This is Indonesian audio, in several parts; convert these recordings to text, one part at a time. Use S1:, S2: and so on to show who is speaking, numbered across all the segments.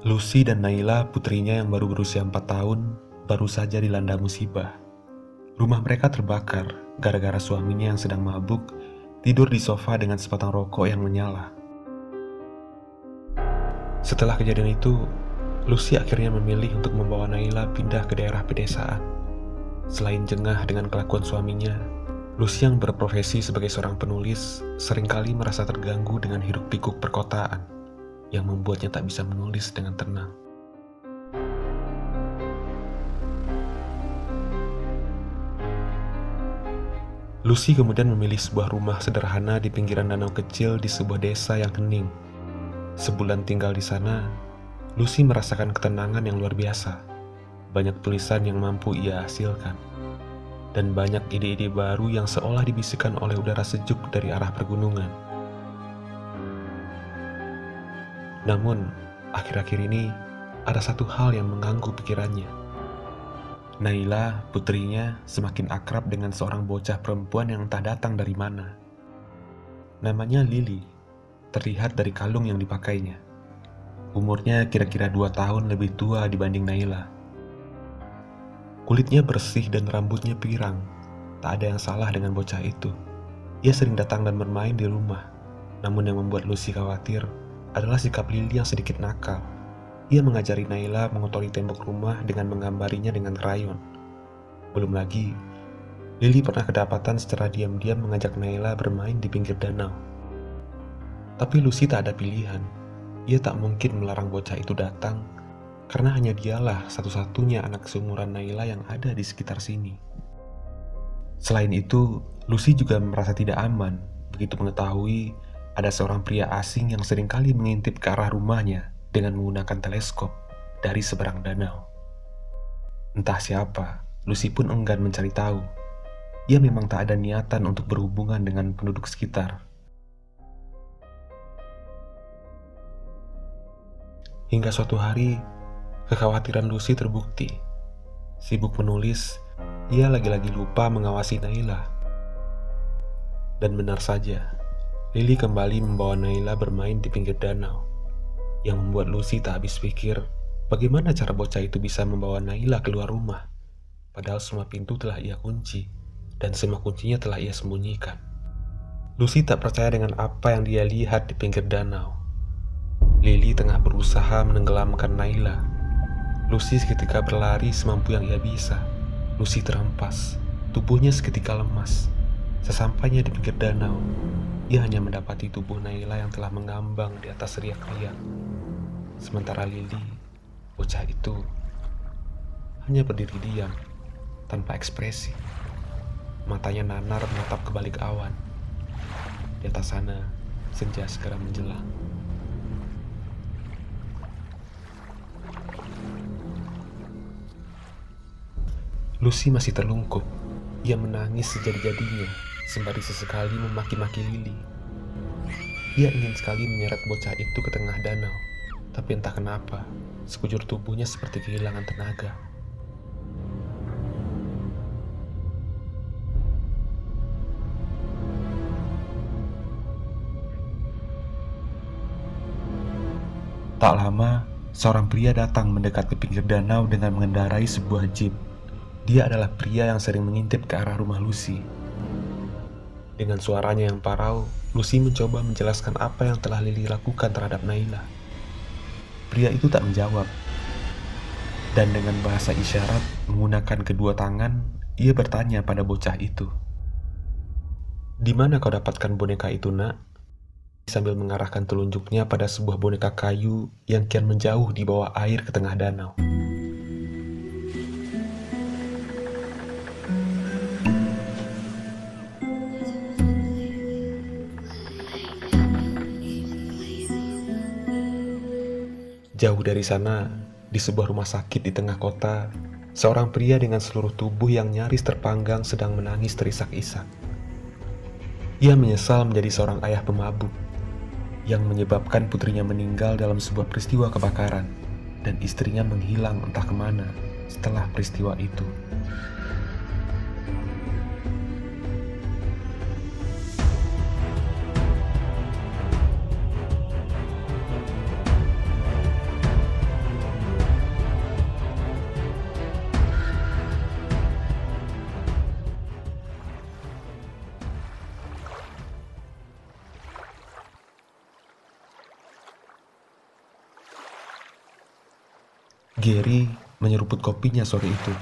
S1: Lucy dan Naila, putrinya yang baru berusia 4 tahun, baru saja dilanda musibah. Rumah mereka terbakar gara-gara suaminya yang sedang mabuk tidur di sofa dengan sepotong rokok yang menyala. Setelah kejadian itu, Lucy akhirnya memilih untuk membawa Naila pindah ke daerah pedesaan. Selain jengah dengan kelakuan suaminya, Lucy yang berprofesi sebagai seorang penulis sering kali merasa terganggu dengan hiruk-pikuk perkotaan yang membuatnya tak bisa menulis dengan tenang. Lucy kemudian memilih sebuah rumah sederhana di pinggiran danau kecil di sebuah desa yang hening. Sebulan tinggal di sana, Lucy merasakan ketenangan yang luar biasa. Banyak tulisan yang mampu ia hasilkan dan banyak ide-ide baru yang seolah dibisikkan oleh udara sejuk dari arah pergunungan. Namun, akhir-akhir ini ada satu hal yang mengganggu pikirannya. Naila, putrinya, semakin akrab dengan seorang bocah perempuan yang entah datang dari mana. Namanya Lily, terlihat dari kalung yang dipakainya. Umurnya kira-kira dua tahun lebih tua dibanding Naila. Kulitnya bersih dan rambutnya pirang. Tak ada yang salah dengan bocah itu. Ia sering datang dan bermain di rumah. Namun yang membuat Lucy khawatir adalah sikap Lily yang sedikit nakal. Ia mengajari Naila mengotori tembok rumah dengan menggambarinya dengan krayon. Belum lagi, Lily pernah kedapatan secara diam-diam mengajak Naila bermain di pinggir danau. Tapi Lucy tak ada pilihan. Ia tak mungkin melarang bocah itu datang karena hanya dialah satu-satunya anak seumuran Naila yang ada di sekitar sini. Selain itu, Lucy juga merasa tidak aman begitu mengetahui ada seorang pria asing yang sering kali mengintip ke arah rumahnya dengan menggunakan teleskop dari seberang danau. Entah siapa, Lucy pun enggan mencari tahu. Ia memang tak ada niatan untuk berhubungan dengan penduduk sekitar. Hingga suatu hari, Kekhawatiran Lucy terbukti. Sibuk menulis, ia lagi-lagi lupa mengawasi Naila. Dan benar saja, Lily kembali membawa Naila bermain di pinggir danau, yang membuat Lucy tak habis pikir bagaimana cara bocah itu bisa membawa Naila keluar rumah, padahal semua pintu telah ia kunci, dan semua kuncinya telah ia sembunyikan. Lucy tak percaya dengan apa yang dia lihat di pinggir danau. Lily tengah berusaha menenggelamkan Naila Lucy seketika berlari semampu yang ia bisa. Lucy terhempas, tubuhnya seketika lemas. Sesampainya di pinggir danau, ia hanya mendapati tubuh Naila yang telah mengambang di atas riak-riak. Sementara Lily, bocah itu, hanya berdiri diam, tanpa ekspresi. Matanya nanar menatap ke balik awan. Di atas sana, senja segera menjelang. Lucy masih terlungkup. Ia menangis sejadi-jadinya, sembari sesekali memaki-maki Lily. Ia ingin sekali menyeret bocah itu ke tengah danau, tapi entah kenapa, sekujur tubuhnya seperti kehilangan tenaga. Tak lama, seorang pria datang mendekat ke pinggir danau dengan mengendarai sebuah jeep. Dia adalah pria yang sering mengintip ke arah rumah Lucy. Dengan suaranya yang parau, Lucy mencoba menjelaskan apa yang telah Lily lakukan terhadap Naila. Pria itu tak menjawab. Dan dengan bahasa isyarat menggunakan kedua tangan, ia bertanya pada bocah itu. Di mana kau dapatkan boneka itu, nak? Sambil mengarahkan telunjuknya pada sebuah boneka kayu yang kian menjauh di bawah air ke tengah danau. Jauh dari sana, di sebuah rumah sakit di tengah kota, seorang pria dengan seluruh tubuh yang nyaris terpanggang sedang menangis terisak-isak. Ia menyesal menjadi seorang ayah pemabuk yang menyebabkan putrinya meninggal dalam sebuah peristiwa kebakaran dan istrinya menghilang entah ke mana setelah peristiwa itu. Gary menyeruput kopinya sore itu.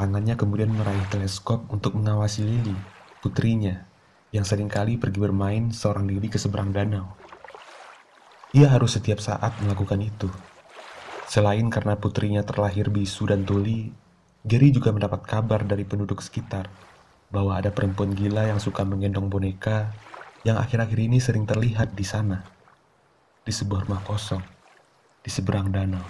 S1: Tangannya kemudian meraih teleskop untuk mengawasi Lily, putrinya, yang sering kali pergi bermain seorang diri ke seberang danau. Ia harus setiap saat melakukan itu. Selain karena putrinya terlahir bisu dan tuli, Gary juga mendapat kabar dari penduduk sekitar bahwa ada perempuan gila yang suka menggendong boneka yang akhir-akhir ini sering terlihat di sana, di sebuah rumah kosong, di seberang danau.